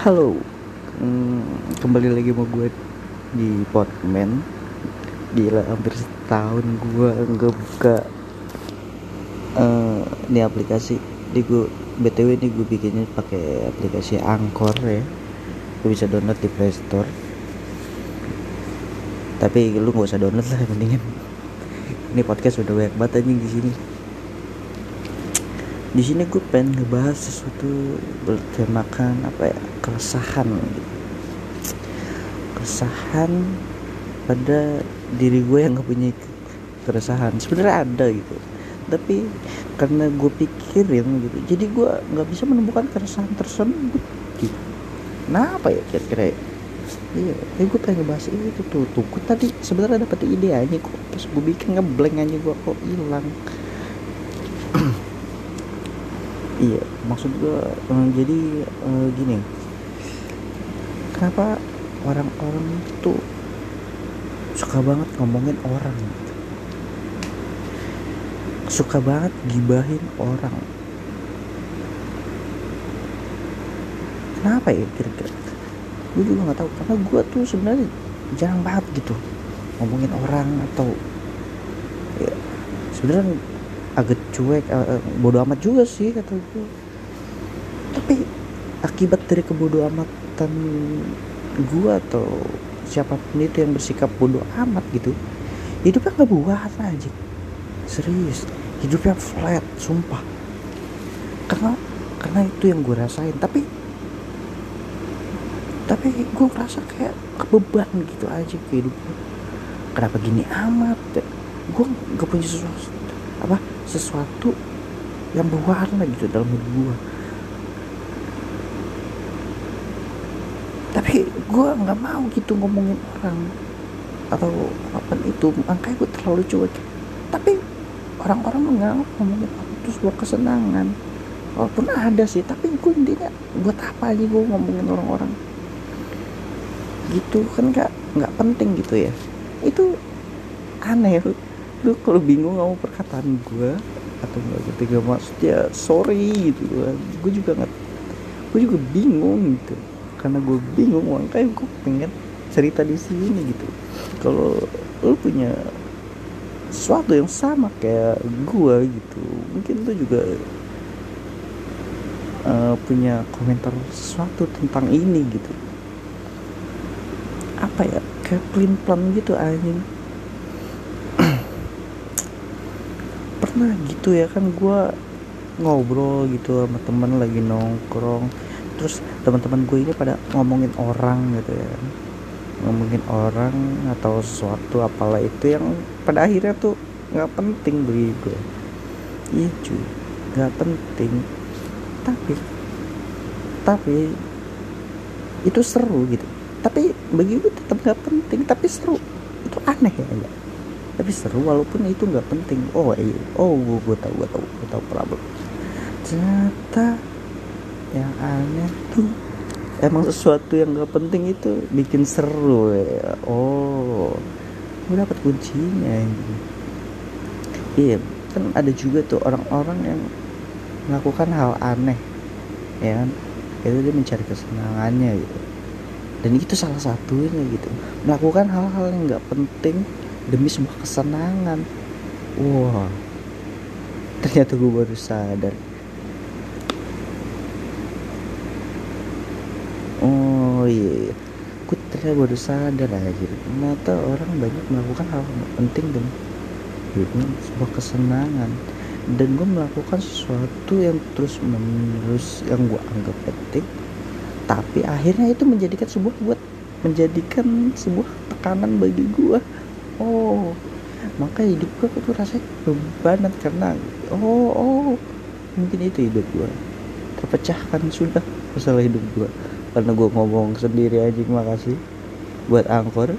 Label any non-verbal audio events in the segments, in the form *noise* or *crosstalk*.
Halo, hmm, kembali lagi sama gue di Podman. Gila hampir setahun gue nggak buka uh, ini aplikasi. Di gue btw ini gue bikinnya pakai aplikasi Angkor ya. Gue bisa download di Play Store. Tapi lu nggak usah download lah mendingan. Ini podcast udah banyak banget anjing di sini di sini gue pengen ngebahas sesuatu bertemakan apa ya keresahan. Keresahan pada diri gue yang gak punya keresahan. Sebenarnya ada gitu tapi karena gue pikirin gitu jadi gue nggak bisa menemukan keresahan tersebut gitu. Kenapa ya kira-kira ya? iya eh gue pengen ngebahas itu tuh. Tuh gue tadi sebenarnya dapet ide aja kok. Pas gue bikin ngeblank aja gue kok hilang iya maksud gue um, jadi uh, gini. Kenapa orang-orang itu suka banget ngomongin orang? Suka banget gibahin orang. Kenapa ya kira-kira? Gue juga nggak tahu karena gue tuh sebenarnya jarang banget gitu ngomongin orang atau ya sebenarnya agak cuek uh, bodoh amat juga sih kata gue tapi akibat dari kebodoh amatan gue atau siapa pun itu yang bersikap bodoh amat gitu hidupnya nggak buat aja serius hidupnya flat sumpah. Karena karena itu yang gue rasain. Tapi tapi gue ngerasa kayak kebeban gitu aja ke hidup gue kenapa gini amat? Gue gak punya sesuatu apa sesuatu yang berwarna gitu dalam hidup gue tapi gue nggak mau gitu ngomongin orang atau apa itu. Makanya gue terlalu cuek. Tapi orang-orang menganggap ngomongin aku itu sebuah kesenangan. Walaupun ada sih tapi gue intinya buat apa aja gue ngomongin orang-orang? Gitu kan nggak nggak penting gitu ya. Itu aneh lu kalau bingung sama perkataan gue atau nggak ketika maksudnya sorry gitu gue juga nggak gue juga bingung gitu. Karena gue bingung makanya gue pengen cerita di sini gitu. Kalau lu punya sesuatu yang sama kayak gue gitu mungkin lu juga uh, punya komentar sesuatu tentang ini gitu. Apa ya? Kayak plan gitu anjing pernah gitu ya kan gue ngobrol gitu sama temen lagi nongkrong. Terus teman-teman gue ini pada ngomongin orang gitu ya. Ngomongin orang atau sesuatu apalah itu yang pada akhirnya tuh nggak penting bagi gue iya cuy nggak penting. Tapi tapi itu seru gitu. Tapi bagi gue tetap nggak penting tapi seru. Itu aneh ya, ya tapi seru walaupun itu nggak penting. Oh iya. Oh gue, gue tahu gue tahu gue tahu problem. Ternyata yang aneh tuh emang sesuatu yang nggak penting itu bikin seru ya. Oh gue dapat kuncinya ini. Iya kan ada juga tuh orang-orang yang melakukan hal aneh ya kan? Itu dia mencari kesenangannya gitu. Dan itu salah satunya gitu. Melakukan hal-hal yang nggak penting demi sebuah kesenangan. Wah. Wow. ternyata gue baru sadar. Oh iya. Gue ternyata baru sadar aja ternyata orang banyak melakukan hal penting demi demi sebuah kesenangan. Dan gue melakukan sesuatu yang terus menerus yang gue anggap penting tapi akhirnya itu menjadikan sebuah buat menjadikan sebuah tekanan bagi gue oh maka hidup gue tuh rasanya bebanan karena oh oh mungkin itu hidup gue terpecahkan sudah masalah hidup gue karena gue ngomong sendiri aja makasih buat angkor.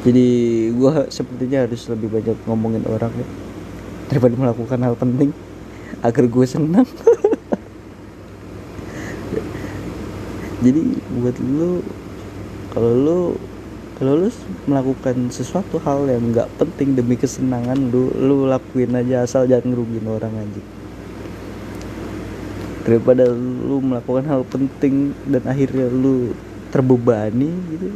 Jadi gue sepertinya harus lebih banyak ngomongin orang ya daripada melakukan hal penting agar gue senang. *laughs* Jadi buat lu kalau lu kalau lu melakukan sesuatu hal yang nggak penting demi kesenangan lu lu lakuin aja asal jangan ngerugiin orang aja daripada lu melakukan hal penting dan akhirnya lu terbebani gitu.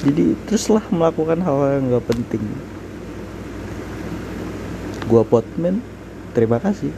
Jadi teruslah melakukan hal yang gak penting. Gua potman terima kasih